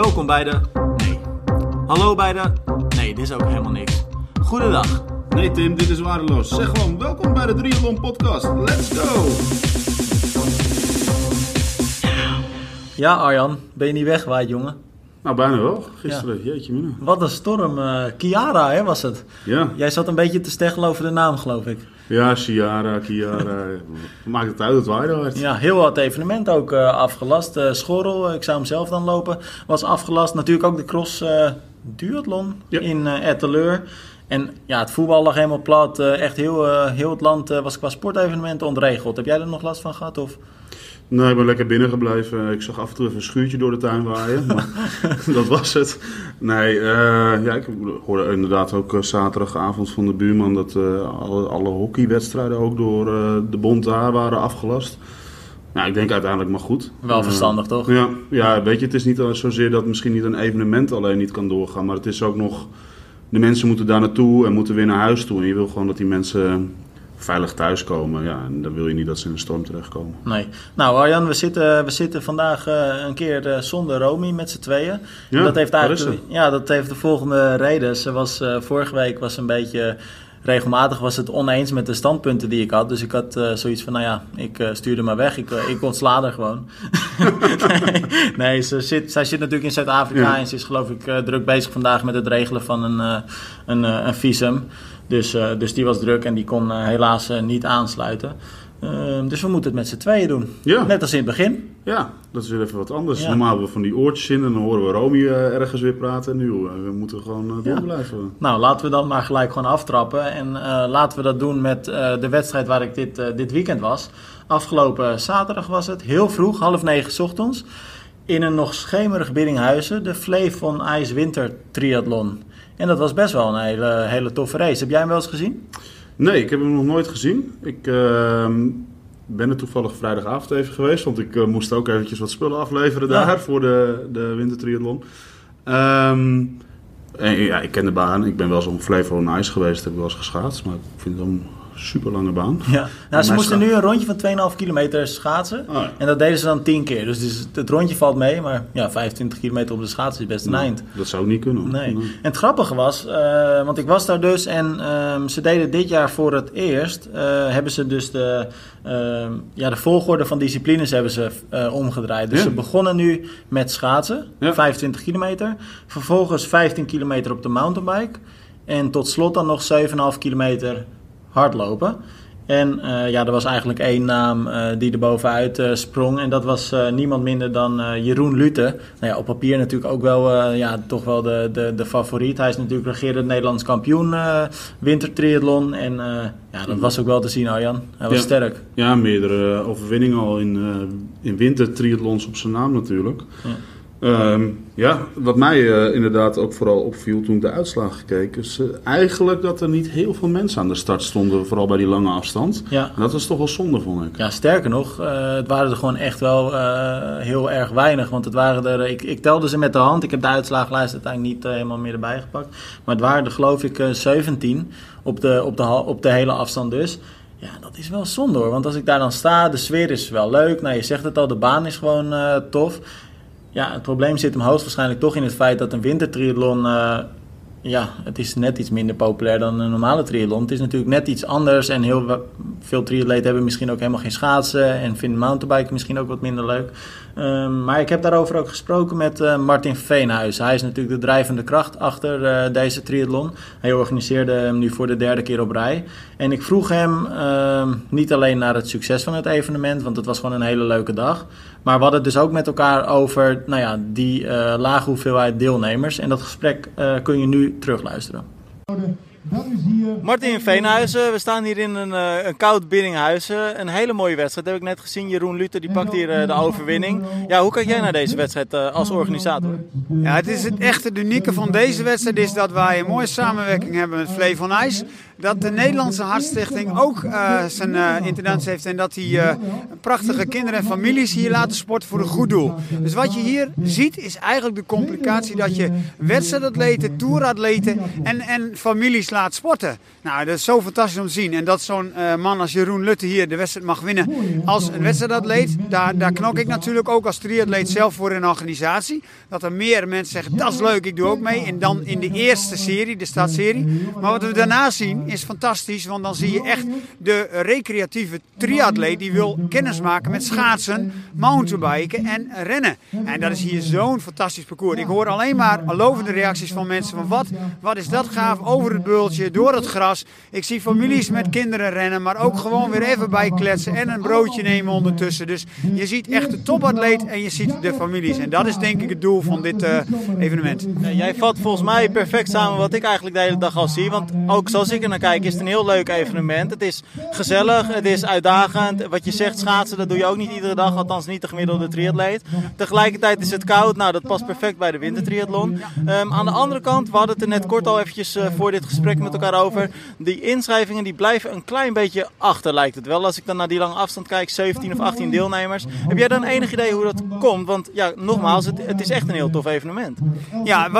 Welkom bij de. Nee. Hallo bij de. Nee, dit is ook helemaal niks. Goedendag. Nee Tim, dit is waardeloos. Zeg gewoon, welkom bij de Triathlon Podcast. Let's go! Ja, Arjan, ben je niet weggewaaid, jongen? Nou, bijna wel. Gisteren, jeetje mina. Wat een storm. eh Kiara, hè, was het? Ja, Jij zat een beetje te steggelen over de naam, geloof ik. Ja, Ciara, Kiara. Maakt het uit, het waaide hard. Ja, heel wat evenement ook eh, afgelast. Eh Schorrel, eh, ik zou hem zelf dan lopen, was afgelast. Natuurlijk ook de cross eh duathlon Ja. in eh Etteleur. En ja, het voetbal lag helemaal plat. Echt heel, heel het land was qua sportevenementen ontregeld. Heb jij er nog last van gehad? Of? Nee, ik ben lekker binnen gebleven. Ik zag af en toe even een schuurtje door de tuin waaien. Maar dat was het. Nee, eh, ja, ik hoorde inderdaad ook eh, zaterdagavond van de buurman dat eh, alle, alle hockeywedstrijden ook door de bond daar waren afgelast. Ja, ik denk uiteindelijk maar goed. Wel verstandig, toch? Ja, ja, weet je, het is niet zozeer dat misschien niet een evenement alleen niet kan doorgaan, maar het is ook nog, de mensen moeten daar naartoe en moeten weer naar huis toe. En je wil gewoon dat die mensen veilig thuiskomen. Ja, en dan wil je niet dat ze in de storm terechtkomen. Nee. Nou, Arjan, we zitten, we zitten vandaag eh, een keer eh, zonder Romy met z'n tweeën. Ja, En dat heeft eigenlijk, ja, dat heeft de volgende reden. Ze was, eh, vorige week was een beetje. Regelmatig was het oneens met de standpunten die ik had. Dus ik had eh, zoiets van, nou ja, ik eh, stuurde maar weg. Ik, eh, ik ontsla er gewoon. nee, nee ze zit, zij zit natuurlijk in Zuid-Afrika. Ja. En ze is geloof ik druk bezig vandaag met het regelen van een, een, een visum. Dus, dus die was druk en die kon helaas niet aansluiten. Ehm, dus we moeten het met z'n tweeën doen. Ja. Net als in het begin. Ja, dat is weer even wat anders. Ja. Normaal hebben we van die oortjes in en dan horen we Romy eh, ergens weer praten. En nu eh, we moeten gewoon eh, door Ja. blijven. Nou, laten we dan maar gelijk gewoon aftrappen. En laten we dat doen met de wedstrijd waar ik dit, dit weekend was. Afgelopen zaterdag was het, heel vroeg, half negen 's ochtends. In een nog schemerig Biddinghuizen, de Flevon IJs Winter Triathlon. En dat was best wel een hele, hele toffe race. Heb jij hem wel eens gezien? Nee, ik heb hem nog nooit gezien. Ik ehm, ben er toevallig vrijdagavond even geweest, want ik eh, moest ook eventjes wat spullen afleveren Ja. daar voor de, de wintertriathlon. Ehm, en ja, ik ken de baan. Ik ben wel eens op Flevo Nice geweest, heb ik wel eens geschaatst, maar ik vind het een super lange baan. Ja. Nou, ze moesten nu een rondje van 2,5 kilometer schaatsen. Oh ja. En dat deden ze dan 10 keer. Dus het, rondje valt mee, maar ja, 25 kilometer op de schaatsen is best een eind. Dat zou niet kunnen. Nee. En het grappige was, eh, want ik was daar dus en ehm, ze deden dit jaar voor het eerst, eh, hebben ze dus de, ehm, ja, de volgorde van disciplines hebben ze eh, omgedraaid. Dus Ja. ze begonnen nu met schaatsen, Ja. 25 kilometer. Vervolgens 15 kilometer op de mountainbike. En tot slot dan nog 7,5 kilometer hardlopen. En eh, ja, er was eigenlijk één naam eh, die er bovenuit eh, sprong. En dat was niemand minder dan Jeroen Lute. Nou ja, op papier natuurlijk ook wel, ja, toch wel de, de, de favoriet. Hij is natuurlijk regerend Nederlands kampioen wintertriathlon. En ja, dat was ook wel te zien, Arjan. Hij was Ja. sterk. Ja, meerdere overwinningen al in, in wintertriathlons op zijn naam natuurlijk. Ja. Ehm, ja, wat mij eh, inderdaad ook vooral opviel toen ik de uitslagen keek, is eh, eigenlijk dat er niet heel veel mensen aan de start stonden, vooral bij die lange afstand. Ja. En dat was toch wel zonde, vond ik. Ja, sterker nog, eh, het waren er gewoon echt wel heel erg weinig. Want het waren er, ik, ik telde ze met de hand. Ik heb de uitslagenlijst uiteindelijk niet helemaal meer erbij gepakt. Maar het waren er geloof ik eh, 17 op de, op, de, op de hele afstand dus. Ja, dat is wel zonde hoor. Want als ik daar dan sta, de sfeer is wel leuk. Nou, je zegt het al, de baan is gewoon tof. Ja, het probleem zit hem hoogstwaarschijnlijk toch in het feit dat een wintertriathlon... eh, ja, het is net iets minder populair dan een normale triathlon. Het is natuurlijk net iets anders en heel veel triatleten hebben misschien ook helemaal geen schaatsen en vinden mountainbiken misschien ook wat minder leuk. Ehm, maar ik heb daarover ook gesproken met eh, Martin Veenhuis. Hij is natuurlijk de drijvende kracht achter eh, deze triathlon. Hij organiseerde hem nu voor de derde keer op rij. En ik vroeg hem ehm, niet alleen naar het succes van het evenement, want het was gewoon een hele leuke dag. Maar we hadden het dus ook met elkaar over nou ja, die eh, lage hoeveelheid deelnemers. En dat gesprek eh, kun je nu terugluisteren. Dat is hier. Martin Veenhuizen, we staan hier in een, eh, een koud Biddinghuizen. Een hele mooie wedstrijd, heb ik net gezien. Jeroen Luther die pakt hier eh, de overwinning. Ja, hoe kijk jij naar deze wedstrijd eh, als organisator? Ja, het is het echte het unieke van deze wedstrijd is dat wij een mooie samenwerking hebben met Flevon IJs. Dat de Nederlandse Hartstichting ook eh, zijn eh intendantie heeft en dat die eh, prachtige kinderen en families hier laten sporten voor een goed doel. Dus wat je hier ziet is eigenlijk de complicatie dat je wedstrijdatleten, toeratleten en, en families families laat sporten. Nou, dat is zo fantastisch om te zien. En dat zo'n uh, man als Jeroen Lutte hier de wedstrijd mag winnen als een wedstrijdatleet. Daar, daar knok ik natuurlijk ook als triatleet zelf voor een organisatie. Dat er meer mensen zeggen, dat is leuk, ik doe ook mee. En dan in de eerste serie, de stadserie. Maar wat we daarna zien is fantastisch. Want dan zie je echt de recreatieve triatleet die wil kennis maken met schaatsen, mountainbiken en rennen. En dat is hier zo'n fantastisch parcours. Ik hoor alleen maar lovende reacties van mensen van wat, wat is dat gaaf over het door het gras. Ik zie families met kinderen rennen, maar ook gewoon weer even bijkletsen en een broodje nemen ondertussen. Dus je ziet echt de topatleet en je ziet de families. En dat is denk ik het doel van dit uh, evenement. Jij vat volgens mij perfect samen wat ik eigenlijk de hele dag al zie. Want ook zoals ik er naar kijk is het een heel leuk evenement. Het is gezellig, het is uitdagend. Wat je zegt schaatsen, dat doe je ook niet iedere dag. Althans niet de gemiddelde triatleet. Tegelijkertijd is het koud. Nou, dat past perfect bij de wintertriathlon. Um, aan de andere kant, we hadden het er net kort al eventjes uh, voor dit gesprek met elkaar over. Die inschrijvingen die blijven een klein beetje achter lijkt het wel. Als ik dan naar die lange afstand kijk, 17 of 18 deelnemers. Heb jij dan enig idee hoe dat komt? Want ja, nogmaals, het, het is echt een heel tof evenement. Ja,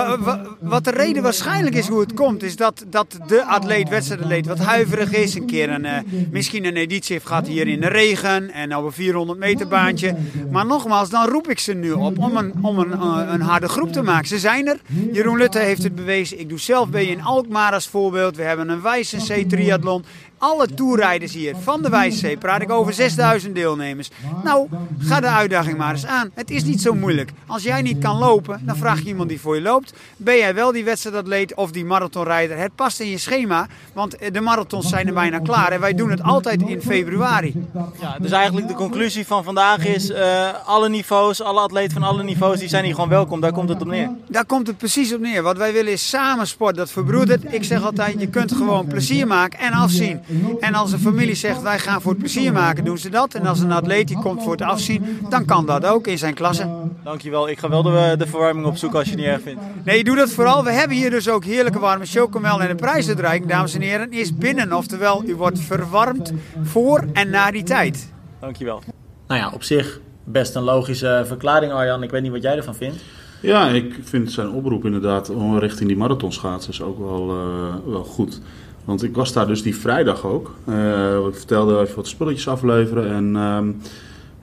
wat de reden waarschijnlijk is hoe het komt, is dat, dat de atleet, wedstrijdatleet, wat huiverig is. Een keer een, uh, misschien een editie heeft gehad hier in de regen en nou een 400 meter baantje. Maar nogmaals, dan roep ik ze nu op om een, om een, uh, een harde groep te maken. Ze zijn er. Jeroen Lutte heeft het bewezen. Ik doe zelf mee in Alkmaar als voorbeeld. We hebben een Wijzensee triathlon alle toerrijders hier van de Wijszee, praat ik over 6000 deelnemers. Nou, ga de uitdaging maar eens aan. Het is niet zo moeilijk. Als jij niet kan lopen, dan vraag je iemand die voor je loopt. Ben jij wel die wedstrijadatleet of die marathonrijder? Het past in je schema, want de marathons zijn er bijna klaar. En wij doen het altijd in februari. Ja, dus eigenlijk de conclusie van vandaag is... Uh, alle niveaus, alle atleten van alle niveaus, die zijn hier gewoon welkom. Daar komt het op neer. Daar komt het precies op neer. Wat wij willen is samen sport. Dat verbroedert. Ik zeg altijd, je kunt gewoon plezier maken en afzien. En als een familie zegt wij gaan voor het plezier maken, doen ze dat. En als een atleet die komt voor het afzien, dan kan dat ook in zijn klasse. Dankjewel. Ik ga wel de, de verwarming opzoeken als je het niet erg vindt. Nee, doe dat vooral. We hebben hier dus ook heerlijke warme chocomel en de prijsuitreiking, dames en heren, is binnen. Oftewel, u wordt verwarmd voor en na die tijd. Dankjewel. Nou ja, op zich best een logische verklaring, Arjan. Ik weet niet wat jij ervan vindt. Ja, ik vind zijn oproep inderdaad richting die marathonschaatsers ook wel, uh, wel goed. Want ik was daar dus die vrijdag ook. Uh, ik vertelde even wat spulletjes afleveren. En uh,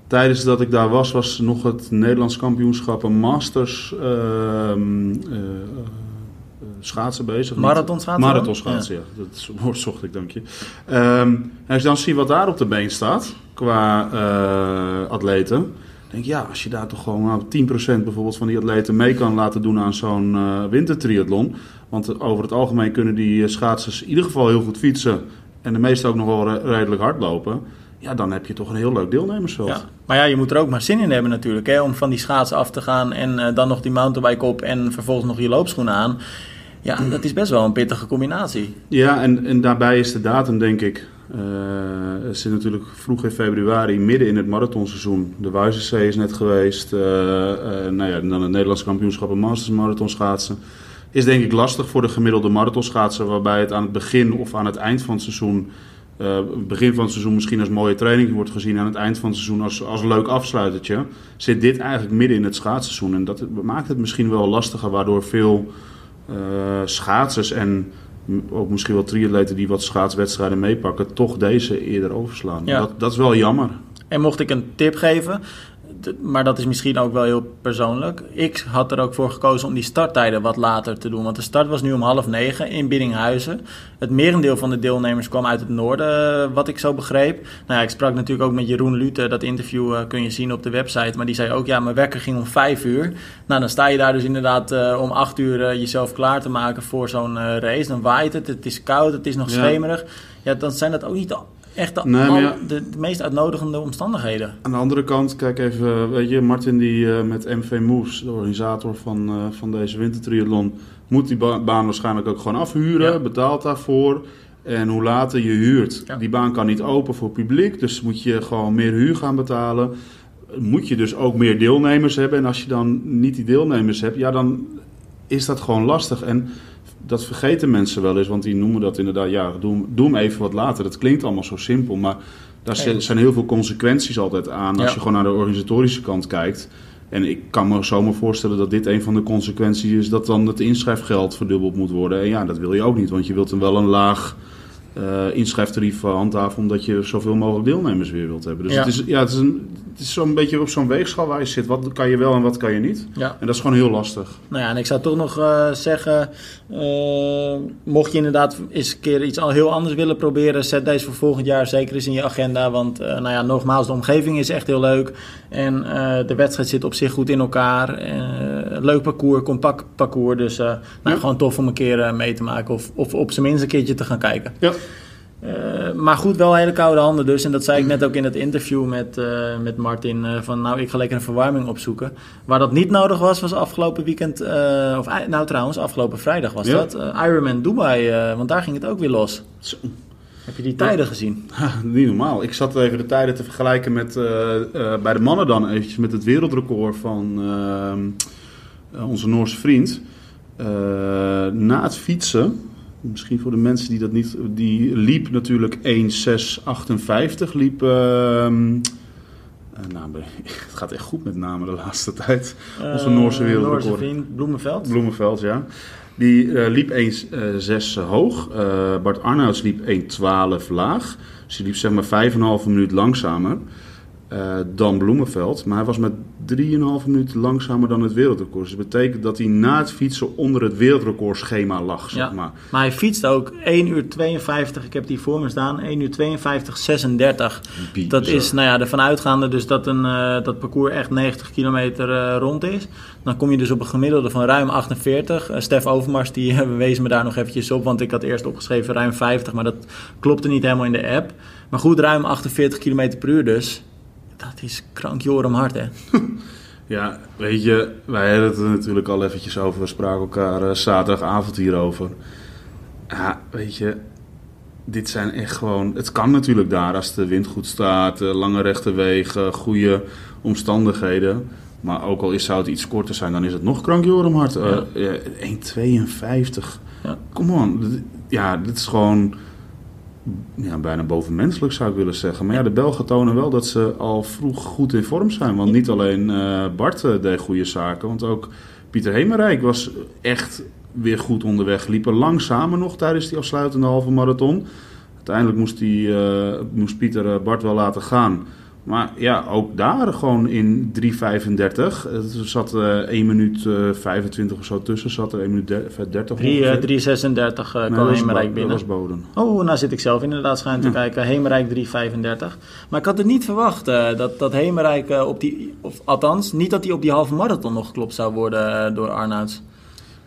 tijdens dat ik daar was, was nog het Nederlands kampioenschap een Masters uh, schaatsen bezig. Marathon schaatsen? Marathon schaatsen, ja. ja. Dat woord zocht ik, dank je. Um, als je dan ziet wat daar op de been staat, qua atleten denk ja, als je daar toch gewoon nou, 10% bijvoorbeeld van die atleten mee kan laten doen aan zo'n uh, wintertriathlon. Want over het algemeen kunnen die eh, schaatsers in ieder geval heel goed fietsen. En de meeste ook nog wel redelijk hard lopen. Ja, dan heb je toch een heel leuk deelnemersveld. Ja. Maar ja, je moet er ook maar zin in hebben natuurlijk. Hè, om van die schaatsen af te gaan en uh, dan nog die mountainbike op en vervolgens nog je loopschoenen aan. Ja, dat is best wel een pittige combinatie. Ja, en, en daarbij is de datum denk ik uh, het zit natuurlijk vroeg in februari, midden in het marathonseizoen. De Wuizenzee is net geweest. Uh, nou ja, dan het Nederlands kampioenschap en Masters marathon schaatsen. Is denk ik lastig voor de gemiddelde marathonschaatser, waarbij het aan het begin of aan het eind van het seizoen, begin van het seizoen misschien als mooie training wordt gezien, aan het eind van het seizoen als, als een leuk afsluitertje. Zit dit eigenlijk midden in het schaatsseizoen en dat maakt het misschien wel lastiger, waardoor veel schaatsers en ook misschien wel triatleten die wat schaatswedstrijden meepakken, toch deze eerder overslaan. Ja. Dat, dat is wel jammer. En mocht ik een tip geven, maar dat is misschien ook wel heel persoonlijk. Ik had er ook voor gekozen om die starttijden wat later te doen. Want de start was nu om half negen in Biddinghuizen. Het merendeel van de deelnemers kwam uit het noorden, eh, wat ik zo begreep. Nou ja, ik sprak natuurlijk ook met Jeroen Lute. Dat interview uh, kun je zien op de website. Maar die zei ook, ja, mijn wekker ging om vijf uur. Nou, dan sta je daar dus inderdaad uh, om acht uur jezelf klaar te maken voor zo'n race. Dan waait het, het is koud, het is nog schemerig. Ja, dan zijn dat ook niet echt de, de, de, meest uitnodigende omstandigheden. Aan de andere kant, kijk even, weet je, Martin die uh, met MV Moves, de organisator van, uh, van deze wintertriathlon, moet die ba baan waarschijnlijk ook gewoon afhuren, ja. betaalt daarvoor. En hoe later je huurt, ja. die baan kan niet open voor publiek, dus moet je gewoon meer huur gaan betalen. Moet je dus ook meer deelnemers hebben. En als je dan niet die deelnemers hebt, ja, dan is dat gewoon lastig. En dat vergeten mensen wel eens, want die noemen dat inderdaad, ja, doe, doe hem even wat later. Dat klinkt allemaal zo simpel, maar daar zijn heel veel consequenties altijd aan als je gewoon naar de organisatorische kant kijkt. En ik kan me zomaar voorstellen dat dit een van de consequenties is dat dan het inschrijfgeld verdubbeld moet worden. En ja, dat wil je ook niet, want je wilt dan wel een laag eh inschrijftarief handhaven omdat je zoveel mogelijk deelnemers weer wilt hebben. Dus Ja. het is, ja, het is, een, het is zo'n beetje op zo'n weegschaal waar je zit. Wat kan je wel en wat kan je niet? Ja. En dat is gewoon heel lastig. Nou ja, en ik zou toch nog eh, zeggen, eh, mocht je inderdaad eens een keer iets al heel anders willen proberen, zet deze voor volgend jaar zeker eens in je agenda. Want nou ja, nogmaals, de omgeving is echt heel leuk. En eh, de wedstrijd zit op zich goed in elkaar. Eh, leuk parcours, compact parcours. Dus eh, nou, Ja. gewoon tof om een keer mee te maken of, of op zijn minst een keertje te gaan kijken. Ja. Maar goed, wel hele koude handen dus. En dat zei ik net ook in het interview met, met Martin. van nou, ik ga lekker een verwarming opzoeken. Waar dat niet nodig was, was afgelopen weekend. of nou trouwens, afgelopen vrijdag was Ja. dat. Ironman Dubai, want daar ging het ook weer los. Zo. Heb je die tijden gezien? Ha, niet normaal. Ik zat even de tijden te vergelijken met, eh, eh, bij de mannen dan eventjes met het wereldrecord van ehm, eh, onze Noorse vriend. Na het fietsen, misschien voor de mensen die dat niet, die liep natuurlijk 1.658, liep... nou, het gaat echt goed met namen de laatste tijd. Onze Noorse wereldrecord. Noorse vriend Bloemenveld. Bloemenveld, ja. Die eh, liep 1,6 hoog. Eh, Bart Arnouds liep 1,12 laag. Dus die liep zeg maar 5,5 minuut langzamer eh, dan Bloemenveld. Maar hij was met 3,5 minuten langzamer dan het wereldrecord. Dus dat betekent dat hij na het fietsen onder het wereldrecordschema lag, zeg Ja. maar. Maar hij fietst ook 1 uur 52, ik heb die voor me staan, 1 uur 52, 36. Dat is nou ja, ervan uitgaande dus dat een, eh, dat parcours echt 90 kilometer eh, rond is. Dan kom je dus op een gemiddelde van ruim 48. Eh, Stef Overmars die wees me daar nog eventjes op, want ik had eerst opgeschreven ruim 50, maar dat klopte niet helemaal in de app. Maar goed, ruim 48 kilometer per uur dus. Dat is krankjorum hard hè. Ja, weet je, wij hadden het er natuurlijk al eventjes over. We spraken elkaar eh, zaterdagavond hierover. Ja, weet je, dit zijn echt gewoon... Het kan natuurlijk daar als de wind goed staat, eh, lange rechte wegen, goede omstandigheden. Maar ook al is, zou het iets korter zijn, dan is het nog krankjorenhard. Eh ja, 1,52. Ja. Come on. Ja, dit is gewoon ja, bijna bovenmenselijk zou ik willen zeggen. Maar ja, de Belgen tonen wel dat ze al vroeg goed in vorm zijn. Want niet alleen eh, Bart eh, deed goede zaken, want ook Pieter Hemerijk was echt weer goed onderweg. Liepen lang samen nog tijdens die afsluitende halve marathon. Uiteindelijk moest, die, eh, moest Pieter Bart wel laten gaan. Maar ja, ook daar gewoon in 3.35. Er zat eh 1 minuut eh 25 of zo tussen. Zat er 1 minuut der- 30 3, ongeveer. eh, 336 eh Nee, kwam Bo- binnen. Dat was Boden. Oh, nou zit ik zelf inderdaad schuin te Ja. kijken. Hemerijk 335. Maar ik had het niet verwacht eh, dat, dat Hemerijk eh, op die... Of althans, niet dat hij op die halve marathon nog geklopt zou worden eh, door Arnouds.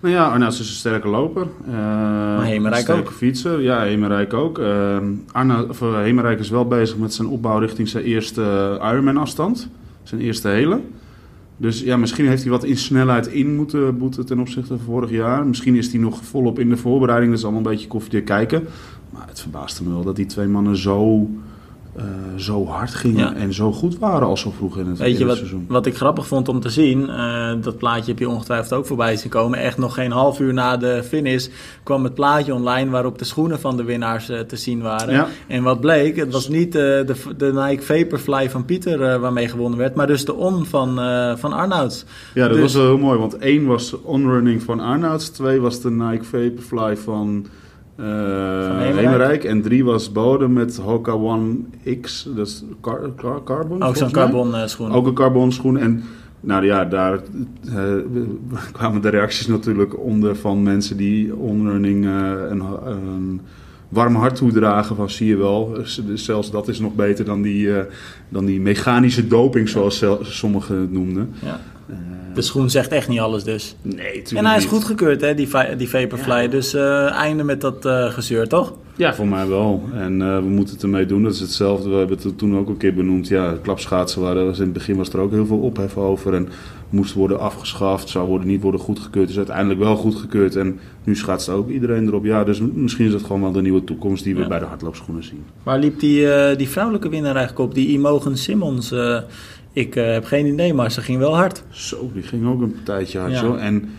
Nou ja, Arnaud is een sterke loper. Eh, Hemerijk een sterke ook. fietser. Ja, Hemerijk ook. Eh Arnaud, of, eh, Hemerijk is wel bezig met zijn opbouw richting zijn eerste eh, Ironman afstand. Zijn eerste hele. Dus ja, misschien heeft hij wat in snelheid in moeten boeten ten opzichte van vorig jaar. Misschien is hij nog volop in de voorbereiding. Dat is allemaal een beetje koffiedik kijken. Maar het verbaasde me wel dat die twee mannen zo, eh, zo hard gingen. Ja. En zo goed waren al zo vroeg in het, Weet je wat, seizoen. wat ik grappig vond om te zien? Eh, dat plaatje heb je ongetwijfeld ook voorbij zien komen. Echt nog geen half uur na de finish kwam het plaatje online waarop de schoenen van de winnaars eh, te zien waren. Ja. En wat bleek, het was niet de, de Nike Vaporfly van Pieter waarmee gewonnen werd, maar dus de On van, van Arnouds. Ja, dat Dus- was wel heel mooi, want één was de onrunning van Arnouds, twee was de Nike Vaporfly van, eh Hemerijk. En drie was Bodem met Hoka One X, dat is car, car- carbon. Ook zo'n mij. carbon eh, schoen. Ook een carbon schoen en nou ja, daar eh, kwamen de reacties natuurlijk onder van mensen die onrunning een, een warm hart toedragen van zie je wel, Dus zelfs dat is nog beter dan die, dan die mechanische doping zoals sommigen het noemden. Ja. Eh, De schoen zegt echt niet alles dus. Nee, En hij is niet. goedgekeurd, hè, die, die Vaporfly. Ja. Dus eh, einde met dat eh gezeur, toch? Ja, voor mij wel. En we moeten het ermee doen. Dat is hetzelfde. We hebben het toen ook een keer benoemd. Ja, klapschaatsen waren. In het begin was er ook heel veel ophef over. En moest worden afgeschaft. Zou worden, niet worden goedgekeurd. Is uiteindelijk wel goedgekeurd. En nu schaatst ook iedereen erop. Ja, dus misschien is dat gewoon wel de nieuwe toekomst die we Ja. bij de hardloopschoenen zien. Waar liep die, die vrouwelijke winnaar eigenlijk op? Die Imogen Simmons. Ik eh, heb geen idee, maar ze ging wel hard. Zo, die ging ook een tijdje hard. Ja. Zo. En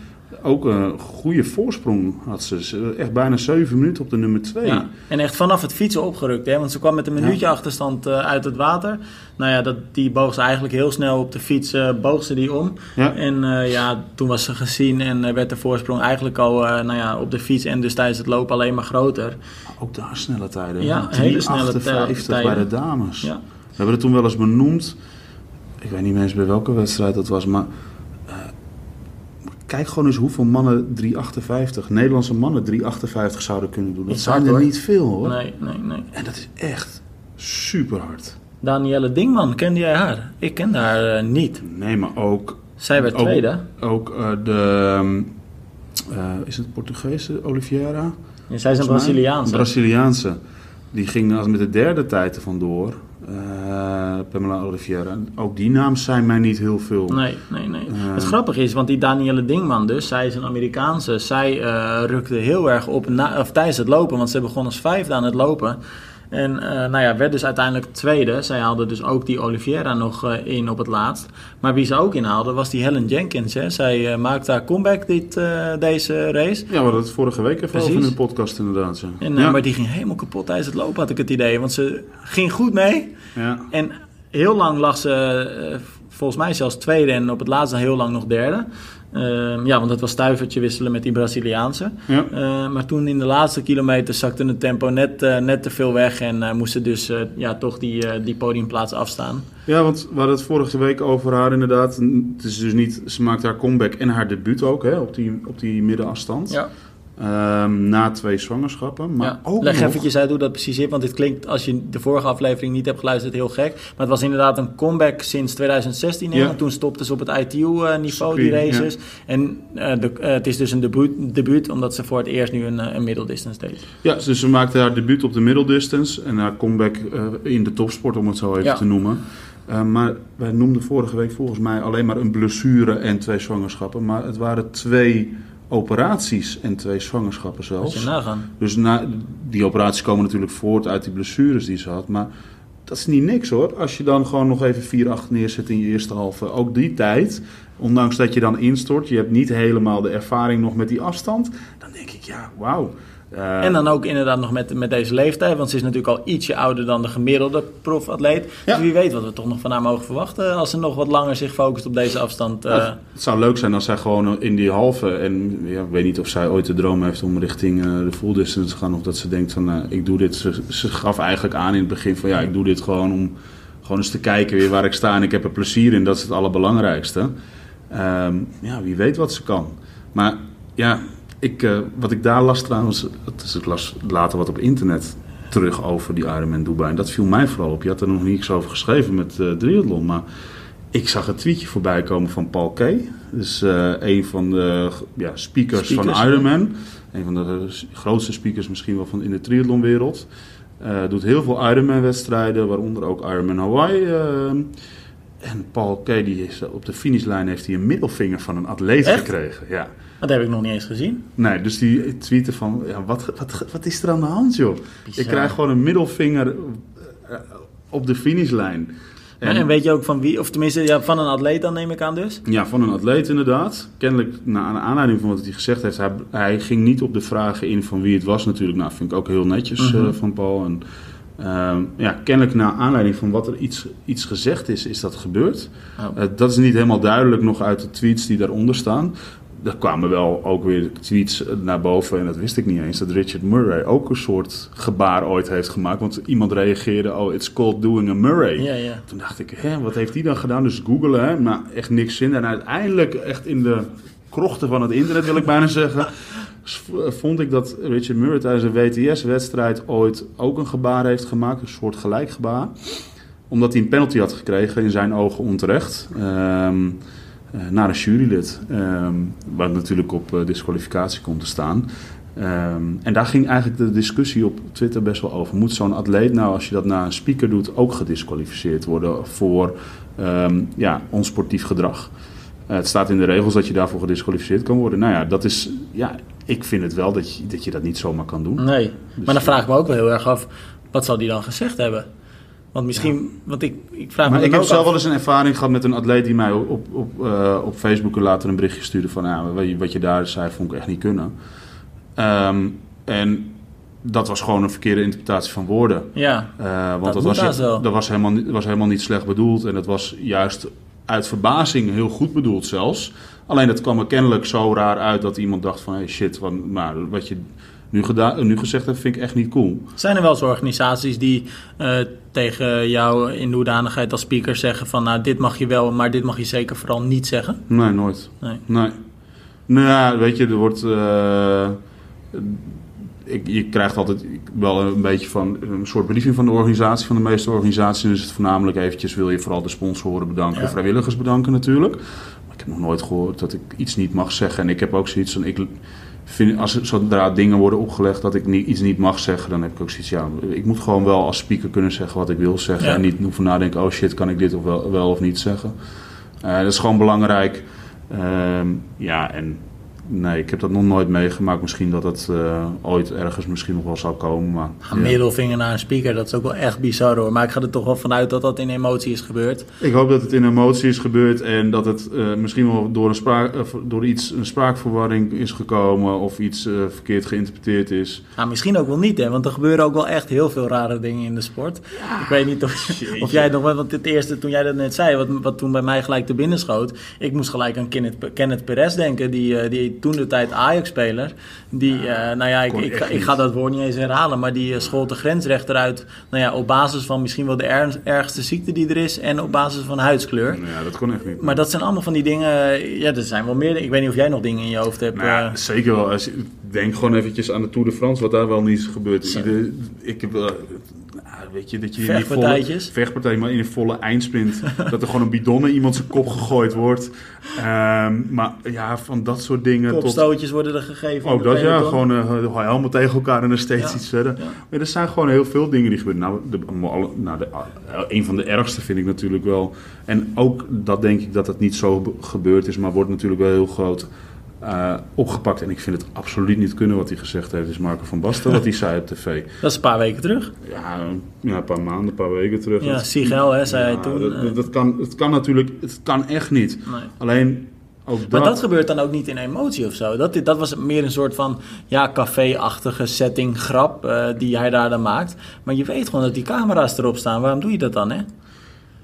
ook een goede voorsprong had ze. Echt bijna zeven minuten op de nummer twee. Ja, en echt vanaf het fietsen opgerukt, hè? want ze kwam met een minuutje achterstand eh, uit het water. Nou ja, dat, die boog ze eigenlijk heel snel op de fiets, eh, boog ze die om. Ja. En ja, toen was ze gezien en werd de voorsprong eigenlijk al eh, nou ja, op de fiets en dus tijdens het lopen alleen maar groter. Ook daar snelle tijden. Ja, hele snelle 3,58 tijden. bij de dames. Ja. We hebben het toen wel eens benoemd. Ik weet niet eens bij welke wedstrijd dat was, maar eh, kijk gewoon eens hoeveel mannen 3,58, Nederlandse mannen 3,58 zouden kunnen doen. Dat zijn er hoor. niet veel hoor. Nee, nee, nee. En dat is echt super hard. Danielle Dingman, kende jij haar? Ik kende haar eh, niet. Nee, maar ook. Zij werd ook, tweede. Ook eh, de. ehm, eh, is het Portugese Oliveira? Ja, zij is een. Braziliaanse. Braziliaanse. Die ging als met de derde tijd er vandoor. Eh, Pamela Oliveira. Ook die naam zijn mij niet heel veel. Nee, nee, nee. Eh. het grappige is, want die Danielle Dingman dus, zij is een Amerikaanse. Zij eh, rukte heel erg op na, of tijdens het lopen, want ze begon als vijfde aan het lopen. En eh, nou ja, werd dus uiteindelijk tweede. Zij haalde dus ook die Oliveira nog eh, in op het laatst. Maar wie ze ook inhaalde was die Helen Jenkins. Hè. Zij eh, maakte haar comeback dit, deze race. Ja, we hadden het vorige week even over in de podcast inderdaad. Ja. En, ja. Maar die ging helemaal kapot tijdens het lopen, had ik het idee. Want ze ging goed mee. ja. En heel lang lag ze, volgens mij zelfs tweede en op het laatste heel lang nog derde. Ehm, ja, want dat was stuivertje wisselen met die Braziliaanse. Ja. Eh, maar toen in de laatste kilometer zakte het tempo net, eh, net te veel weg en eh, moesten dus eh, ja, toch die, die podiumplaats afstaan. ja, want we hadden het vorige week over haar inderdaad. Het is dus niet, ze maakte haar comeback en haar debuut ook hè, op, die, op die middenafstand. Ja. Ehm, na twee zwangerschappen. Maar ja. ook Leg nog, eventjes uit hoe dat precies is, want dit klinkt als je de vorige aflevering niet hebt geluisterd heel gek. Maar het was inderdaad een comeback sinds 2016. hè, Ja. want toen stopten ze op het ITU-niveau die Circuit, races. En eh, de, eh, het is dus een debuut, debuut, omdat ze voor het eerst nu een, eh, een middeldistance deed. Ja, dus ze maakte haar debuut op de middeldistance en haar comeback eh, in de topsport, om het zo even te noemen. Eh, maar wij noemden vorige week volgens mij alleen maar een blessure en twee zwangerschappen. Maar het waren twee operaties en twee zwangerschappen zelfs. Dus na, die operaties komen natuurlijk voort uit die blessures die ze had. Maar dat is niet niks hoor. Als je dan gewoon nog even 4-8 neerzet in je eerste halve. Ook die tijd, ondanks dat je dan instort. Je hebt niet helemaal de ervaring nog met die afstand. Dan denk ik, ja, wauw. Eh, En dan ook inderdaad nog met, met deze leeftijd, want ze is natuurlijk al ietsje ouder dan de gemiddelde profatleet. Ja. Dus wie weet wat we toch nog van haar mogen verwachten als ze nog wat langer zich focust op deze afstand. eh, Ja, het zou leuk zijn als zij gewoon in die halve. En ja, ik weet niet of zij ooit de droom heeft om richting eh, de full distance te gaan. Of dat ze denkt van ik doe dit. Ze, ze gaf eigenlijk aan in het begin van ja, ik doe dit gewoon om gewoon eens te kijken weer waar ik sta. En ik heb er plezier in. Dat is het allerbelangrijkste. Ehm, ja, wie weet wat ze kan. Maar ja, ik, eh, wat ik daar las trouwens. Dat is, ik las later wat op internet terug over die Ironman Dubai. En dat viel mij vooral op. Je had er nog niets over geschreven met eh triathlon. Maar ik zag een tweetje voorbij komen van Paul Kay. Dus eh, een van de ja, speakers, Speakers, van Ironman. Een van de grootste speakers misschien wel van in de triathlonwereld. Eh doet heel veel Ironman-wedstrijden, waaronder ook Ironman Hawaii. en Paul Kay die is, op de finishlijn heeft hij een middelvinger van een atleet Echt? gekregen. Ja. Dat heb ik nog niet eens gezien. Nee, dus die tweette van, ja, wat, wat, wat is er aan de hand joh? Bizar. Ik krijg gewoon een middelvinger eh, op de finishlijn. En, en weet je ook van wie, of tenminste ja, van een atleet dan neem ik aan dus? Ja, van een atleet inderdaad. Kennelijk, naar aanleiding van wat hij gezegd heeft, hij, hij ging niet op de vragen in van wie het was natuurlijk. Nou, vind ik ook heel netjes Mhm. eh, van Paul. En, ehm, ja, kennelijk naar aanleiding van wat er iets, iets gezegd is, is dat gebeurd. Oh. Eh, dat is niet helemaal duidelijk nog uit de tweets die daaronder staan. Er kwamen wel ook weer tweets naar boven, en dat wist ik niet eens, dat Richard Murray ook een soort gebaar ooit heeft gemaakt. Want iemand reageerde, oh, it's called doing a Murray. Ja, ja. Toen dacht ik, hè, wat heeft hij dan gedaan? Dus googelen, hè, maar echt niks zin. En uiteindelijk, echt in de krochten van het internet wil ik bijna zeggen, vond ik dat Richard Murray tijdens een WTS-wedstrijd ooit ook een gebaar heeft gemaakt, een soort gelijk gebaar. Omdat hij een penalty had gekregen, in zijn ogen onterecht. Ehm eh, naar een jurylid, ehm wat natuurlijk op eh, disqualificatie komt te staan. Ehm, en daar ging eigenlijk de discussie op Twitter best wel over. Moet zo'n atleet nou, als je dat naar een speaker doet, ook gedisqualificeerd worden voor ehm, ja, onsportief gedrag? Eh, het staat in de regels dat je daarvoor gedisqualificeerd kan worden. Nou ja, dat is, ja ik vind het wel dat je dat, je dat niet zomaar kan doen. Nee. Maar dan vraag ik me ook wel heel erg af, wat zal die dan gezegd hebben? Want misschien, want ik, ik vraag me Maar ik heb zelf af- wel eens een ervaring gehad met een atleet die mij op, op, eh, op Facebook later een berichtje stuurde van ja, wat, je, wat je daar zei vond ik echt niet kunnen. Ehm, en dat was gewoon een verkeerde interpretatie van woorden. Ja, Eh, want Dat dat, was, wel. dat was, helemaal, niet- was helemaal niet slecht bedoeld. En dat was juist uit verbazing heel goed bedoeld zelfs. Alleen het kwam er kennelijk zo raar uit dat iemand dacht van... Hey shit, wat, maar wat je nu, gedaan, nu gezegd hebt vind ik echt niet cool. zijn er wel eens organisaties die eh, tegen jou in de hoedanigheid als speaker zeggen van nou dit mag je wel, maar dit mag je zeker vooral niet zeggen? Nee, nooit. Nee. Nee. Nou, ja, weet je, er wordt... eh, ik, je krijgt altijd wel een beetje van een soort briefing van de organisatie. Van de meeste organisaties is het voornamelijk eventjes... wil je vooral de sponsoren bedanken, Ja. de vrijwilligers bedanken natuurlijk. Maar ik heb nog nooit gehoord dat ik iets niet mag zeggen. En ik heb ook zoiets van... Ik, vind, als zodra dingen worden opgelegd dat ik niet, iets niet mag zeggen, dan heb ik ook zoiets. Ja, ik moet gewoon wel als speaker kunnen zeggen wat ik wil zeggen. Ja. En niet hoeven nadenken, oh shit, kan ik dit of wel, wel of niet zeggen. Eh, dat is gewoon belangrijk. Ehm, ja, en nee, ik heb dat nog nooit meegemaakt. Misschien dat het eh, ooit ergens misschien nog wel zou komen. Maar, ja. middelvinger naar een speaker, dat is ook wel echt bizar hoor. Maar ik ga er toch wel vanuit dat dat in emotie is gebeurd. Ik hoop dat het in emotie is gebeurd en dat het eh, misschien wel door, een spraak, of door iets, een spraakverwarring is gekomen of iets eh, verkeerd geïnterpreteerd is. Nou, misschien ook wel niet hè, want er gebeuren ook wel echt heel veel rare dingen in de sport. Ik weet niet of, of jij nog wel, want het eerste toen jij dat net zei, wat, wat toen bij mij gelijk te binnen schoot. Ik moest gelijk aan Kenneth, Kenneth Perez denken, die, eh, die toen de tijd Ajax-speler. Die, eh, nou ja, ik, ik, ik ga dat woord niet eens herhalen, maar die eh, schold de grensrechter uit. Nou ja, op basis van misschien wel de er- ergste ziekte die er is en op basis van huidskleur. Ja, dat kon echt niet. Maar dat zijn allemaal van die dingen, ja, er zijn wel meer. Ik weet niet of jij nog dingen in je hoofd hebt. Nou ja, eh. zeker wel. Als denk gewoon eventjes aan de Tour de France, wat daar wel niet is gebeurd. Ieder- ik heb nou, weet je, dat je in die volle Vechtpartijtjes. vechtpartij, maar in een volle eindsprint, dat er gewoon een bidon naar iemand zijn kop gegooid wordt. Ehm, maar ja, van dat soort dingen tot Kopstootjes worden er gegeven. in ook dat ja, gewoon eh, helemaal tegen elkaar en dan steeds Ja, iets verder. ja. Maar er zijn gewoon heel veel dingen die gebeuren. Nou, de, nou de, eh, een van de ergste vind ik natuurlijk wel. En ook dat denk ik dat het niet zo be- gebeurd is, maar wordt natuurlijk wel heel groot eh, opgepakt. En ik vind het absoluut niet kunnen wat hij gezegd heeft. Is Marco van Basten, wat hij zei op tv. Dat is een paar weken terug. Ja, ja, een paar maanden, een paar weken terug. Ja, Sigel, hè, zei hij toen. Dat, eh, dat, dat kan, het kan natuurlijk, het kan echt niet. nee. Alleen ook dat. Maar dat gebeurt dan ook niet in emotie of zo. Dat, dat was meer een soort van ja, café-achtige setting, grap eh, die hij daar dan maakt. Maar je weet gewoon dat die camera's erop staan. Waarom doe je dat dan, hè?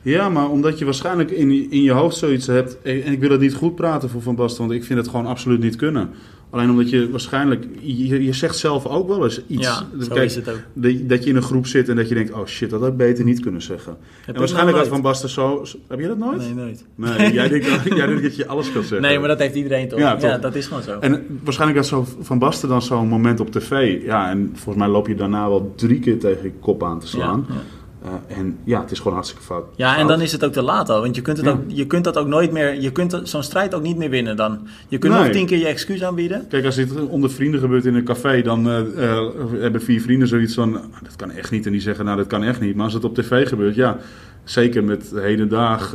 Ja, maar omdat je waarschijnlijk in, in je hoofd zoiets hebt. En ik wil het niet goed praten voor Van Basten, want ik vind het gewoon absoluut niet kunnen. Alleen omdat je waarschijnlijk. Je, je zegt zelf ook wel eens iets. Ja, zo Kijk, is het ook. de- dat je in een groep zit en dat je denkt: oh shit, dat had ik beter niet kunnen zeggen. Heb en waarschijnlijk had Van Basten zo. Heb je dat nooit? Nee, nooit. Nee, jij, denkt, jij denkt dat je alles kan zeggen. Nee, maar dat heeft iedereen toch? Ja, Ja, toch. dat is gewoon zo. En waarschijnlijk had zo Van Basten dan zo'n moment op tv. Ja, en volgens mij loop je daarna wel drie keer tegen je kop aan te slaan. Ja, Eh, en ja, het is gewoon hartstikke fout. Ja, en dan is het ook te laat al. Want je kunt, het Ja. ook, je kunt dat ook nooit meer... Je kunt zo'n strijd ook niet meer winnen dan. Je kunt nog tien keer je excuus aanbieden. Kijk, als dit onder vrienden gebeurt in een café, dan eh, eh, hebben vier vrienden zoiets van: "Ah, dat kan echt niet. En die zeggen: nou, dat kan echt niet. Maar als het op tv gebeurt, ja, zeker met hedendaag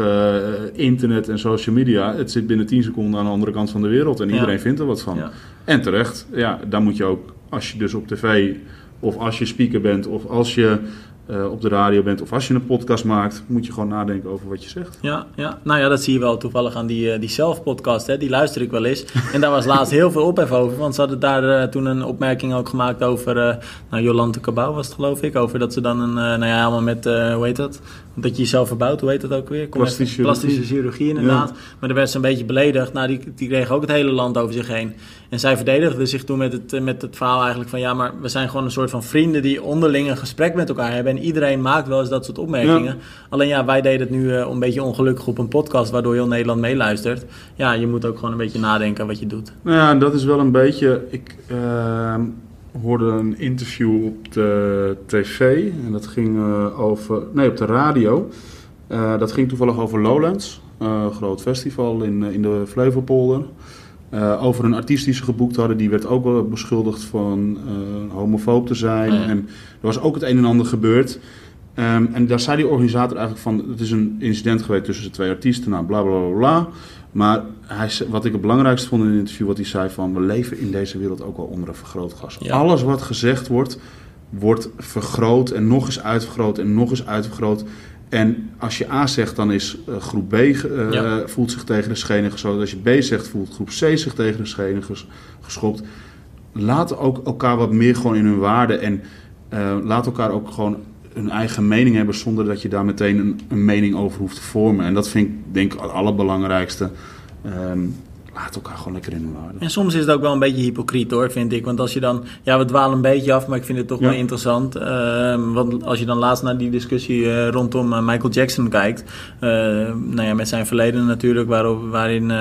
internet en social media, het zit binnen 10 seconden aan de andere kant van de wereld en Ja. iedereen vindt er wat van. Ja. En terecht, ja, dan moet je ook, als je dus op tv of als je speaker bent of als je eh, op de radio bent of als je een podcast maakt, moet je gewoon nadenken over wat je zegt. Ja, ja, nou ja, dat zie je wel toevallig aan die, eh, die zelfpodcast. Hè? Die luister ik wel eens. En daar was laatst heel veel ophef over. Want ze hadden daar eh, toen een opmerking ook gemaakt over... nou, Jolante Cabau was het geloof ik. Over dat ze dan een... nou ja, helemaal met... hoe heet dat? Dat je jezelf verbouwt. Hoe heet dat ook weer? Plastische Plastische chirurgie. inderdaad. Maar daar werd ze een beetje beledigd. Nou, die, die kreeg ook het hele land over zich heen. En zij verdedigde zich toen met het, eh, met het verhaal eigenlijk van... Ja, maar we zijn gewoon een soort van vrienden die onderling een gesprek met elkaar hebben. En iedereen maakt wel eens dat soort opmerkingen. Ja. Alleen ja, wij deden het nu eh, een beetje ongelukkig op een podcast... waardoor heel Nederland meeluistert. Ja, je moet ook gewoon een beetje nadenken wat je doet. Nou ja, dat is wel een beetje. Ik ehm, hoorde een interview op de tv en dat ging eh, over. Nee, op de radio. Eh, dat ging toevallig over Lowlands, eh, een groot festival in, in de Flevopolder. Eh, over een artiest die ze geboekt hadden, die werd ook wel beschuldigd van eh, homofoob te zijn. Oh ja. En er was ook het een en ander gebeurd. Ehm, en daar zei die organisator eigenlijk van: het is een incident geweest tussen de twee artiesten, nou bla bla bla. bla. Maar hij, wat ik het belangrijkste vond in het interview, wat hij zei van... we leven in deze wereld ook wel onder een vergrootglas. Ja. Alles wat gezegd wordt, wordt vergroot en nog eens uitvergroot en nog eens uitvergroot. En als je A zegt, dan is uh, groep B uh, Ja. voelt zich tegen de schenen geschoten. Als je B zegt, voelt groep C zich tegen de schenen ges- geschopt. Laat ook elkaar wat meer gewoon in hun waarde en eh, laat elkaar ook gewoon hun eigen mening hebben zonder dat je daar meteen een, een mening over hoeft te vormen. En dat vind ik denk ik het allerbelangrijkste. Ehm, laat elkaar gewoon lekker in hun waarde. En soms is het ook wel een beetje hypocriet hoor, vind ik. Want als je dan, ja, we dwalen een beetje af, maar ik vind het toch Ja. wel interessant. Ehm, want als je dan laatst naar die discussie eh, rondom eh, Michael Jackson kijkt, eh, nou ja, met zijn verleden natuurlijk, waarop, waarin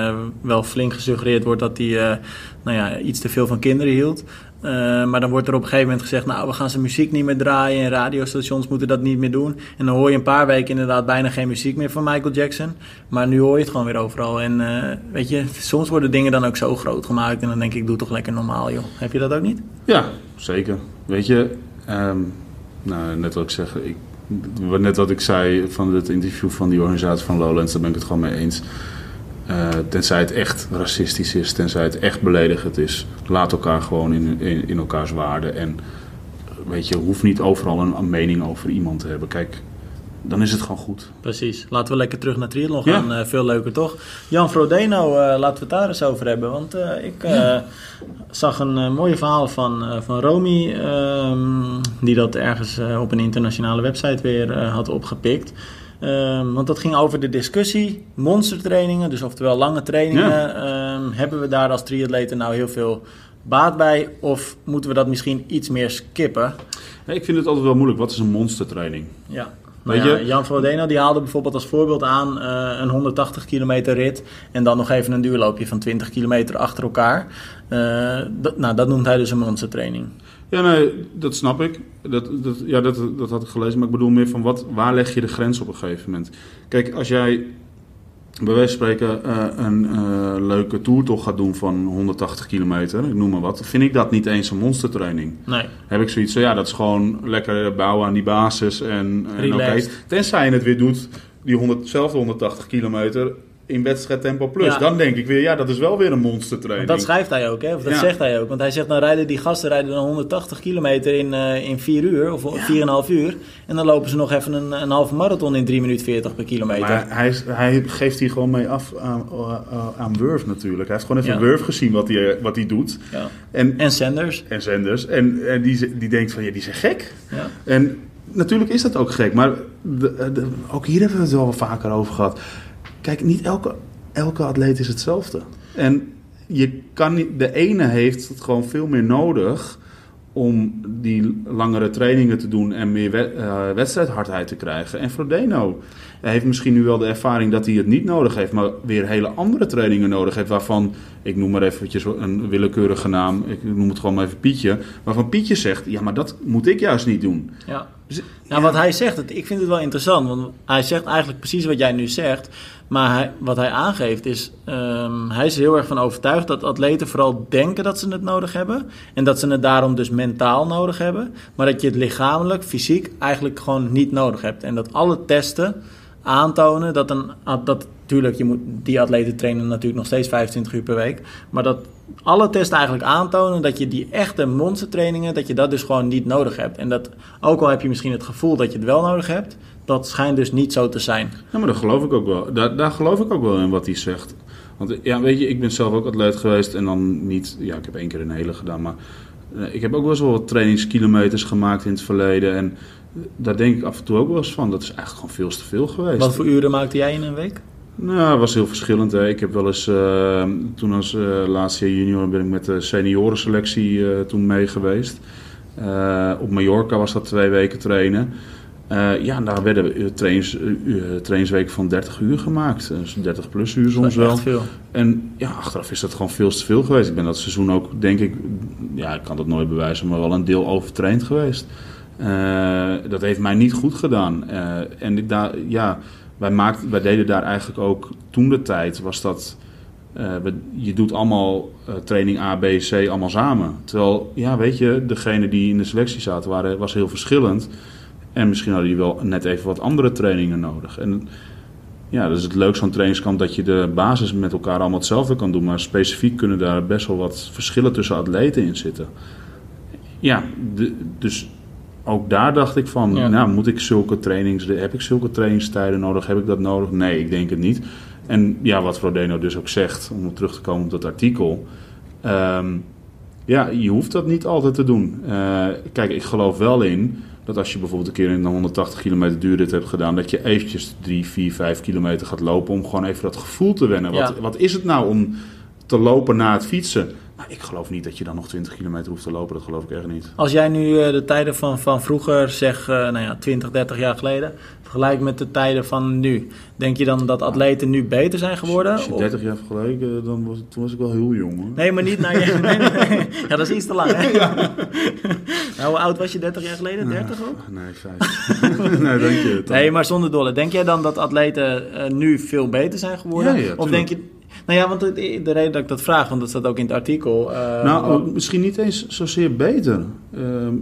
wel flink gesuggereerd wordt dat hij nou ja, iets te veel van kinderen hield. Eh, maar dan wordt er op een gegeven moment gezegd, nou, we gaan zijn muziek niet meer draaien en radiostations moeten dat niet meer doen. En dan hoor je een paar weken inderdaad bijna geen muziek meer van Michael Jackson. Maar nu hoor je het gewoon weer overal. En eh, weet je, soms worden dingen dan ook zo groot gemaakt en dan denk ik, doe toch lekker normaal joh. Heb je dat ook niet? Ja, zeker. Weet je, ehm, nou, net wat ik zeg, ik, net wat ik zei van het interview van die organisatie van Lowlands, daar ben ik het gewoon mee eens. Eh, tenzij het echt racistisch is, tenzij het echt beledigend is, laat elkaar gewoon in, in, in elkaars waarde. En weet je, hoeft niet overal een, een mening over iemand te hebben. Kijk, dan is het gewoon goed. Precies. Laten we lekker terug naar triathlon Ja. gaan. Eh, veel leuker toch? Jan Frodeno, eh, laten we het daar eens over hebben. Want ik zag een mooie verhaal van, van Romy. ehm, die dat ergens op een internationale website weer had opgepikt. Ehm, want dat ging over de discussie. Monstertrainingen, dus oftewel lange trainingen. ehm, hebben we daar als triatleten nou heel veel baat bij? Of moeten we dat misschien iets meer skippen? Ik vind het altijd wel moeilijk. Wat is een monstertraining? Ja. Weet Nou ja, je- Jan Frodeno die haalde bijvoorbeeld als voorbeeld aan eh, een 180 kilometer rit en dan nog even een duurloopje van 20 kilometer achter elkaar. Eh, dat, nou, dat noemt hij dus een monstertraining. Ja, nee, dat snap ik. Dat, dat, ja, dat, dat had ik gelezen. Maar ik bedoel meer van wat, waar leg je de grens op een gegeven moment? Kijk, als jij bij wijze van spreken eh, een eh, leuke toertocht gaat doen van 180 kilometer, ik noem maar wat, vind ik dat niet eens een monstertraining. Nee, Heb ik zoiets van, ja, dat is gewoon lekker bouwen aan die basis en, en oké. Relaxed. Tenzij je het weer doet, die 100, zelfde 180 kilometer in wedstrijdtempo plus. Ja. Dan denk ik weer, ja, dat is wel weer een monstertraining. dat schrijft hij ook, hè? of dat Ja. zegt hij ook. Want hij zegt dan rijden die gasten rijden dan 180 kilometer in, eh in 4 uur of 4,5 uur. En dan lopen ze nog even een, een halve marathon in 3 minuten 40 per kilometer. Maar hij, hij geeft hier gewoon mee af aan, aan- aan Wurf natuurlijk. Hij heeft gewoon even. Wurf gezien wat hij, wat hij doet. ja. En, En Sanders. en Zenders. En, en die, die denkt van, ja, die zijn gek. Ja. En natuurlijk is dat ook gek. Maar de- de- ook hier hebben we het wel vaker over gehad. Kijk, niet elke, elke atleet is hetzelfde. En je kan niet, de ene heeft het gewoon veel meer nodig om die langere trainingen te doen en meer eh, wedstrijdhardheid te krijgen. En Frodeno heeft misschien nu wel de ervaring dat hij het niet nodig heeft, maar weer hele andere trainingen nodig heeft. Waarvan, ik noem maar eventjes een willekeurige naam, ik noem het gewoon maar even Pietje. Waarvan Pietje zegt, ja, maar dat moet ik juist niet doen. Ja. Nou, wat hij zegt, ik vind het wel interessant. Want hij zegt eigenlijk precies wat jij nu zegt. Maar hij, wat hij aangeeft is, ehm, hij is heel erg van overtuigd dat atleten vooral denken dat ze het nodig hebben. En dat ze het daarom dus mentaal nodig hebben. Maar dat je het lichamelijk, fysiek eigenlijk gewoon niet nodig hebt. En dat alle testen aantonen dat een... Dat, Tuurlijk, je moet, die atleten trainen natuurlijk nog steeds 25 uur per week. Maar dat alle testen eigenlijk aantonen dat je die echte monstertrainingen, dat je dat dus gewoon niet nodig hebt. En dat, ook al heb je misschien het gevoel dat je het wel nodig hebt, dat schijnt dus niet zo te zijn. Ja, maar dat geloof ik ook wel. Daar, daar geloof ik ook wel in wat hij zegt. Want ja, weet je, ik ben zelf ook atleet geweest en dan niet... Ja, ik heb één keer een hele gedaan, maar... eh, ik heb ook wel eens wel trainingskilometers gemaakt in het verleden. En daar denk ik af en toe ook wel eens van. Dat is eigenlijk gewoon veel te veel geweest. Wat voor uren maakte jij in een week? Nou, het was heel verschillend. Hè. Ik heb wel eens, eh, toen als eh, laatste jaar junior ben ik met de seniorenselectie eh, toen mee geweest. Op Mallorca was dat twee weken trainen. Ja, daar werden trains, trainingsweken van 30 uur gemaakt. Dus 30 plus uur soms Dat wel. veel. En ja, achteraf is dat gewoon veel te veel geweest. Ik ben dat seizoen ook, denk ik, ja, ik kan dat nooit bewijzen, maar wel een deel overtraind geweest. Eh, dat heeft mij niet goed gedaan. Eh, en ik daar, ja, wij, maakten, wij deden daar eigenlijk ook toen de tijd, was dat. eh, je doet allemaal training A, B, C allemaal samen. Terwijl, ja, weet je, degene die in de selectie zaten, waren, was heel verschillend. En misschien hadden die wel net even wat andere trainingen nodig. En ja, dat is het leukste van trainingskamp dat je de basis met elkaar allemaal hetzelfde kan doen. Maar specifiek kunnen daar best wel wat verschillen tussen atleten in zitten. Ja, dus ook daar dacht ik van, Ja. nou moet ik zulke trainings, heb ik zulke trainingstijden nodig? Heb ik dat nodig? Nee, ik denk het niet. En ja, wat Frodeno dus ook zegt, om terug te komen op dat artikel. ehm, ja, je hoeft dat niet altijd te doen. Eh, kijk, ik geloof wel in dat als je bijvoorbeeld een keer een 180 kilometer duurrit hebt gedaan, dat je eventjes 3, 4, 5 kilometer gaat lopen om gewoon even dat gevoel te wennen. Wat, wat is het nou om te lopen na het fietsen? Nou, ik geloof niet dat je dan nog 20 kilometer hoeft te lopen, dat geloof ik echt niet. Als jij nu eh, de tijden van, van vroeger, zeg eh, nou ja, 20, 30 jaar geleden, vergelijkt met de tijden van nu, denk je dan dat atleten nu beter zijn geworden? Als je Of- 30 jaar vergeleken, dan was, toen was ik wel heel jong hoor. Nee, maar niet naar je. Nee, nee, nee. Ja, dat is iets te lang, hè? nou, hoe oud was je 30 jaar geleden? 30 ook? Nee, vijf. nee, dank je. Nee, maar zonder dolle. Denk jij dan dat atleten eh, nu veel beter zijn geworden? Ja, ja, of denk je. Nou ja, want de, de reden dat ik dat vraag, want dat staat ook in het artikel. eh, nou, wat- misschien niet eens zozeer beter. Ehm,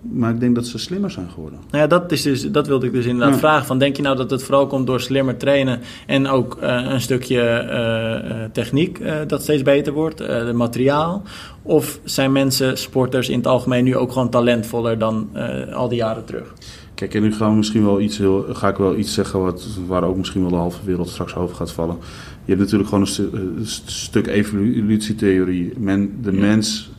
maar ik denk dat ze slimmer zijn geworden. Nou ja, dat, is dus, dat wilde ik dus inderdaad Ja. vragen. Van, denk je nou dat het vooral komt door slimmer trainen en ook eh, een stukje eh, techniek dat steeds beter wordt, het materiaal? Of zijn mensen, sporters in het algemeen, nu ook gewoon talentvoller dan al die jaren terug? Kijk, en nu gaan we misschien wel iets heel, ga ik wel iets zeggen wat, waar ook misschien wel de halve wereld straks over gaat vallen. Je hebt natuurlijk gewoon een, stu- eh, een stuk evolutietheorie. Men, de Ja. mens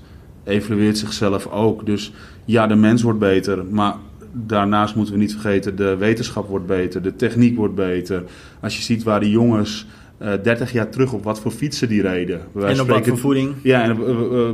evolueert zichzelf ook. Dus ja, de mens wordt beter, maar daarnaast moeten we niet vergeten, de wetenschap wordt beter, de techniek wordt beter. Als je ziet waar die jongens eh 30 jaar terug op wat voor fietsen die reden. en op wat voor voeding? ja, en eh,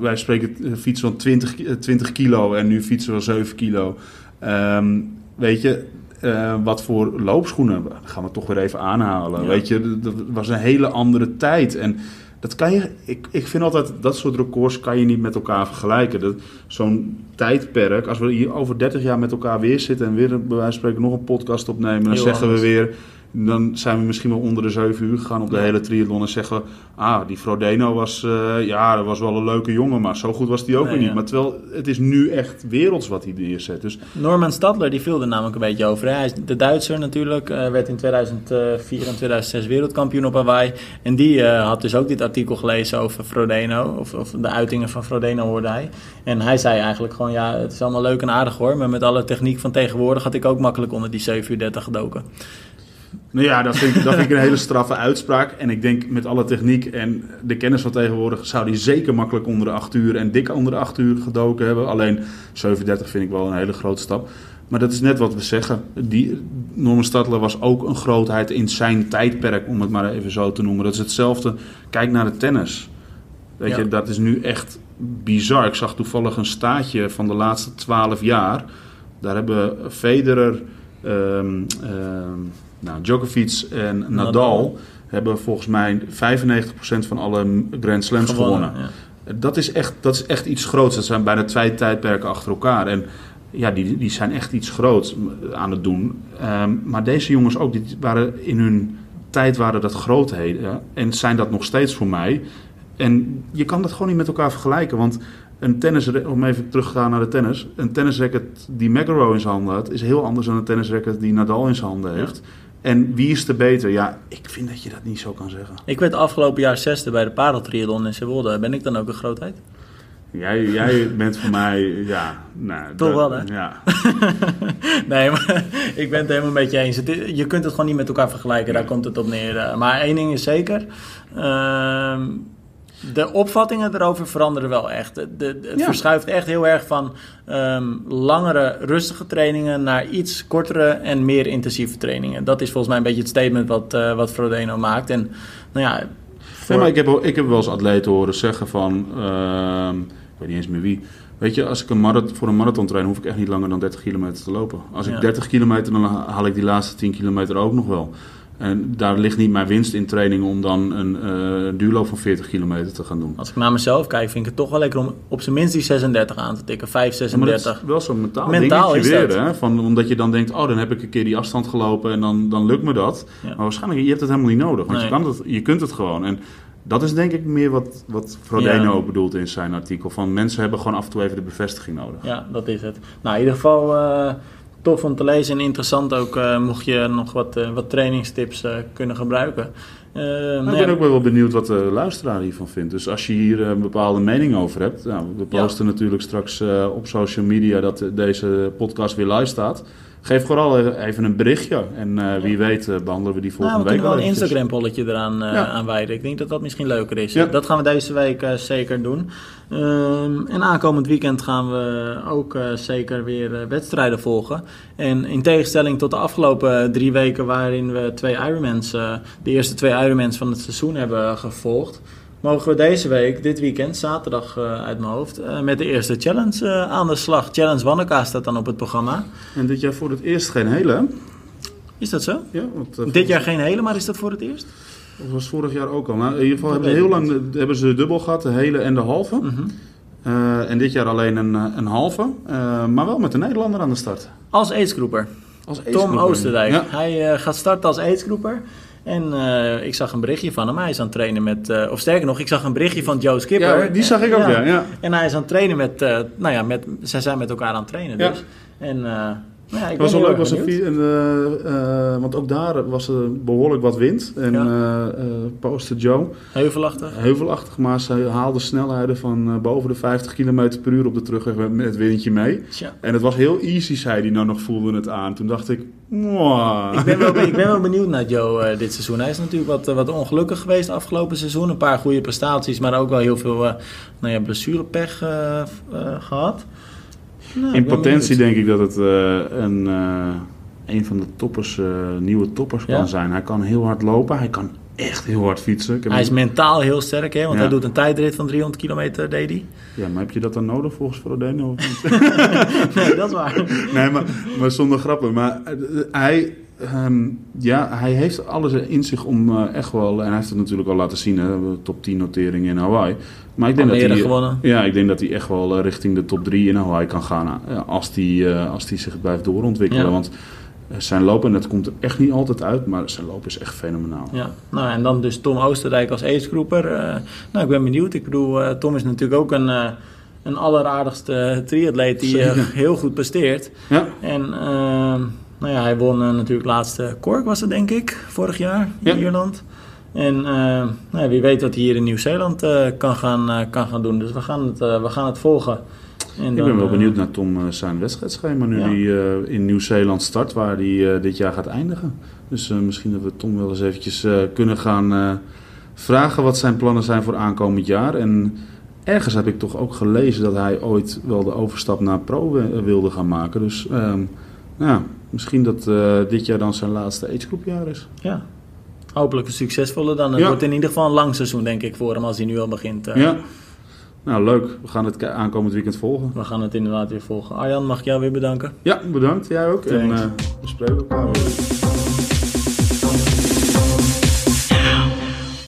wij spreken fietsen van 20, ki- eh, 20 kilo en nu fietsen we 7 kilo. Ehm, weet je, eh, wat voor loopschoenen gaan we toch weer even aanhalen. Ja. Weet je, dat- was een hele andere tijd. En dat kan je, ik, ik vind altijd, dat soort records kan je niet met elkaar vergelijken. Dat- Zo'n tijdperk, als we hier over 30 jaar met elkaar weer zitten en weer bij wijze van spreken nog een podcast opnemen, dan Heel zeggen anders. we weer. Dan zijn we misschien wel onder de 7 uur gegaan op de Ja. hele triathlon. En zeggen we, ah, die Frodeno was, eh, ja, dat was wel een leuke jongen, maar zo goed was die ook Nee, weer niet. Maar terwijl, het is nu echt werelds wat hij neerzet. Dus Norman Stadler, die viel er namelijk een beetje over. hè. Hij is de Duitser natuurlijk, eh, werd in 2004 en 2006 wereldkampioen op Hawaii. En die eh, had dus ook dit artikel gelezen over Frodeno, of, of de uitingen van Frodeno hoorde hij. En hij zei eigenlijk gewoon, ja, het is allemaal leuk en aardig hoor, maar met alle techniek van tegenwoordig had ik ook makkelijk onder die 7 uur 30 gedoken. Nou ja, dat vind, ik, dat vind ik een hele straffe uitspraak. En ik denk met alle techniek en de kennis van tegenwoordig zou die zeker makkelijk onder de 8 uur en dik onder de 8 uur gedoken hebben. Alleen 37 vind ik wel een hele grote stap. Maar dat is net wat we zeggen. Die, Norman Stadler was ook een grootheid in zijn tijdperk, om het maar even zo te noemen. Dat is hetzelfde. Kijk naar de tennis. Weet Ja. je, dat is nu echt bizar. Ik zag toevallig een staatje van de laatste 12 jaar. Daar hebben Federer, ehm, nou, Djokovic en Nadal, Nadal. hebben volgens mij 95% van alle Grand Slams gewonnen. ja. Dat, is echt, dat is echt iets groots. Dat zijn bijna twee tijdperken achter elkaar. En ja, die, die zijn echt iets groots aan het doen. Ehm, maar deze jongens ook, die waren in hun tijd waren dat grootheden. En zijn dat nog steeds voor mij. En je kan dat gewoon niet met elkaar vergelijken. Want een tennis, om even terug te gaan naar de tennis. Een tennisracket die McEnroe in zijn handen had, is heel anders dan een tennisracket die Nadal in zijn handen heeft. En wie is er beter? Ja, ik vind dat je dat niet zo kan zeggen. Ik werd afgelopen jaar zesde bij de padeltriathlon in Zeewolde. Ben ik dan ook een grootheid? Jij, jij bent voor mij, ja, nou, Toch wel, hè? Ja. nee, maar ik ben het helemaal met je eens. Het is- je kunt het gewoon niet met elkaar vergelijken, daar komt het op neer. Eh, Maar één ding is zeker. ehm, de opvattingen erover veranderen wel echt. De, de- het Ja. verschuift echt heel erg van ehm, langere, rustige trainingen naar iets kortere en meer intensieve trainingen. Dat is volgens mij een beetje het statement wat, eh wat Frodeno maakt. En nou ja, voor- Nee, maar ik heb, wel- ik heb wel eens atleten horen zeggen van, ehm, ik weet niet eens meer wie. Weet je, als ik een marathon, voor een marathon train, hoef ik echt niet langer dan 30 kilometer te lopen. Als ik Ja. 30 kilometer, dan haal ik die laatste 10 kilometer ook nog wel. En daar ligt niet mijn winst in training om dan een eh duurloop van 40 kilometer te gaan doen. als ik naar mezelf kijk, vind ik het toch wel lekker om op zijn minst die 36 aan te tikken. 5, Ja, maar dat 36. is wel zo'n mentaal, Mentaal dingetje weer. Hè? Van, omdat je dan denkt, oh, dan heb ik een keer die afstand gelopen en dan, dan lukt me dat. Ja. Maar waarschijnlijk, je hebt het helemaal niet nodig. Want je, kan het, je kunt het gewoon. En dat is denk ik meer wat, wat Frodeno Ja. ook bedoelt in zijn artikel. Van mensen hebben gewoon af en toe even de bevestiging nodig. Ja, dat is het. Nou, in ieder geval eh, tof om te lezen en interessant ook. eh, mocht je nog wat, eh, wat trainingstips eh, kunnen gebruiken. Nou, nou ik ja, ben ook wel benieuwd wat de luisteraar hiervan vindt. Dus als je hier een bepaalde mening over hebt. Nou, we posten natuurlijk straks op social media dat deze podcast weer live staat. Geef vooral even een berichtje. En eh, wie weet eh, behandelen we die Nou, volgende we week wel een. Instagram-polletje eraan Ja. aan wijden. Ik denk dat dat misschien leuker is. Ja. Dat gaan we deze week zeker doen. Ehm, en aankomend weekend gaan we ook zeker weer wedstrijden volgen. En in tegenstelling tot de afgelopen drie weken waarin we twee Ironmans, de eerste twee Ironmans van het seizoen hebben gevolgd... Mogen we deze week, dit weekend, zaterdag eh, uit mijn hoofd, eh, met de eerste challenge eh, aan de slag. Challenge Wanneka staat dan op het programma. En dit jaar voor het eerst geen hele. Is dat zo? Ja, want, Dit jaar geen hele, maar is dat voor het eerst? Dat was vorig jaar ook al. Nou, in ieder geval Dat hebben ze heel lang hebben ze dubbel gehad, de hele en de halve. Mhm. En dit jaar alleen een, een halve. Maar wel met een Nederlander aan de start. Als aidsgroeper. Als Tom. Oosterdijk. Ja. Hij gaat starten als aidsgroeper. En eh, ik zag een berichtje van hem. Hij is aan het trainen met... eh, of sterker nog, ik zag een berichtje van Joe Skipper. Ja, die zag ik ook, ja. ja. En hij is aan het trainen met... eh, nou ja, met, zij zijn met elkaar aan het trainen Ja. dus. En ja, was wel leuk, was een een, eh, eh, want ook daar was er behoorlijk wat wind. En Ja. eh poster Joe, Heuvelachtig. heuvelachtig, maar ze haalde snelheden van eh, boven de 50 km per uur op de terugweg met- het windje mee. Tja. En het was heel easy, zei hij nou nog, voelde het aan. Toen dacht ik, mwah. Ik ben, wel, ik ben wel benieuwd naar Joe eh, dit seizoen. Hij is natuurlijk wat, wat ongelukkig geweest afgelopen seizoen. Een paar goede prestaties, maar ook wel heel veel eh, nou ja, blessurepech eh, eh, gehad. Nou, In potentie denk ik dat het eh, een, eh, een van de toppers, eh, nieuwe toppers Ja. kan zijn. Hij kan heel hard lopen, hij kan echt heel hard fietsen. Ik heb Hij is mentaal heel sterk, hè? want Ja. hij doet een tijdrit van 300 kilometer, deed hij. Ja, maar heb je dat dan nodig volgens Frodeno? Nee, dat is waar. nee, maar, maar zonder grappen. Maar hij, ehm, ja, hij heeft alles in zich om eh, echt wel... En hij heeft het natuurlijk al laten zien, hè, top 10 notering in Hawaii. Maar ik denk dat hij, gewonnen. Ja, ik denk dat hij echt wel eh, richting de top 3 in Hawaii kan gaan. eh, als hij eh, als hij zich blijft doorontwikkelen. Ja. Want eh, zijn loop, en dat komt er echt niet altijd uit, maar zijn loop is echt fenomenaal. Ja, nou en dan dus Tom Oostenrijk als acegroeper. Eh nou, ik ben benieuwd. Ik bedoel, eh, Tom is natuurlijk ook een, eh, een alleraardigste triatleet die eh, heel goed presteert. Ja, En eh, nou ja, hij won eh, natuurlijk laatste Cork was het denk ik, vorig jaar in Ja. Ierland. En eh, nou ja, wie weet wat hij hier in Nieuw-Zeeland eh, kan, gaan, kan gaan doen. Dus we gaan het, we gaan het volgen. En ik dan, ben wel benieuwd naar Tom zijn wedstrijdschema nu Ja. hij eh, in Nieuw-Zeeland start, waar hij dit jaar gaat eindigen. Dus misschien dat we Tom wel eens eventjes kunnen gaan vragen wat zijn plannen zijn voor aankomend jaar. En ergens heb ik toch ook gelezen dat hij ooit wel de overstap naar pro wi- wilde gaan maken. Dus ehm, ja, misschien dat eh, dit jaar dan zijn laatste agegroepjaar is. Ja, hopelijk een succesvolle dan. Het Ja. wordt in ieder geval een lang seizoen denk ik voor hem als hij nu al begint. eh. Ja, nou leuk. We gaan het aankomend weekend volgen. We gaan het inderdaad weer volgen. Arjan, mag ik jou weer bedanken? Ja, bedankt. Jij ook. En eh, we spreken elkaar.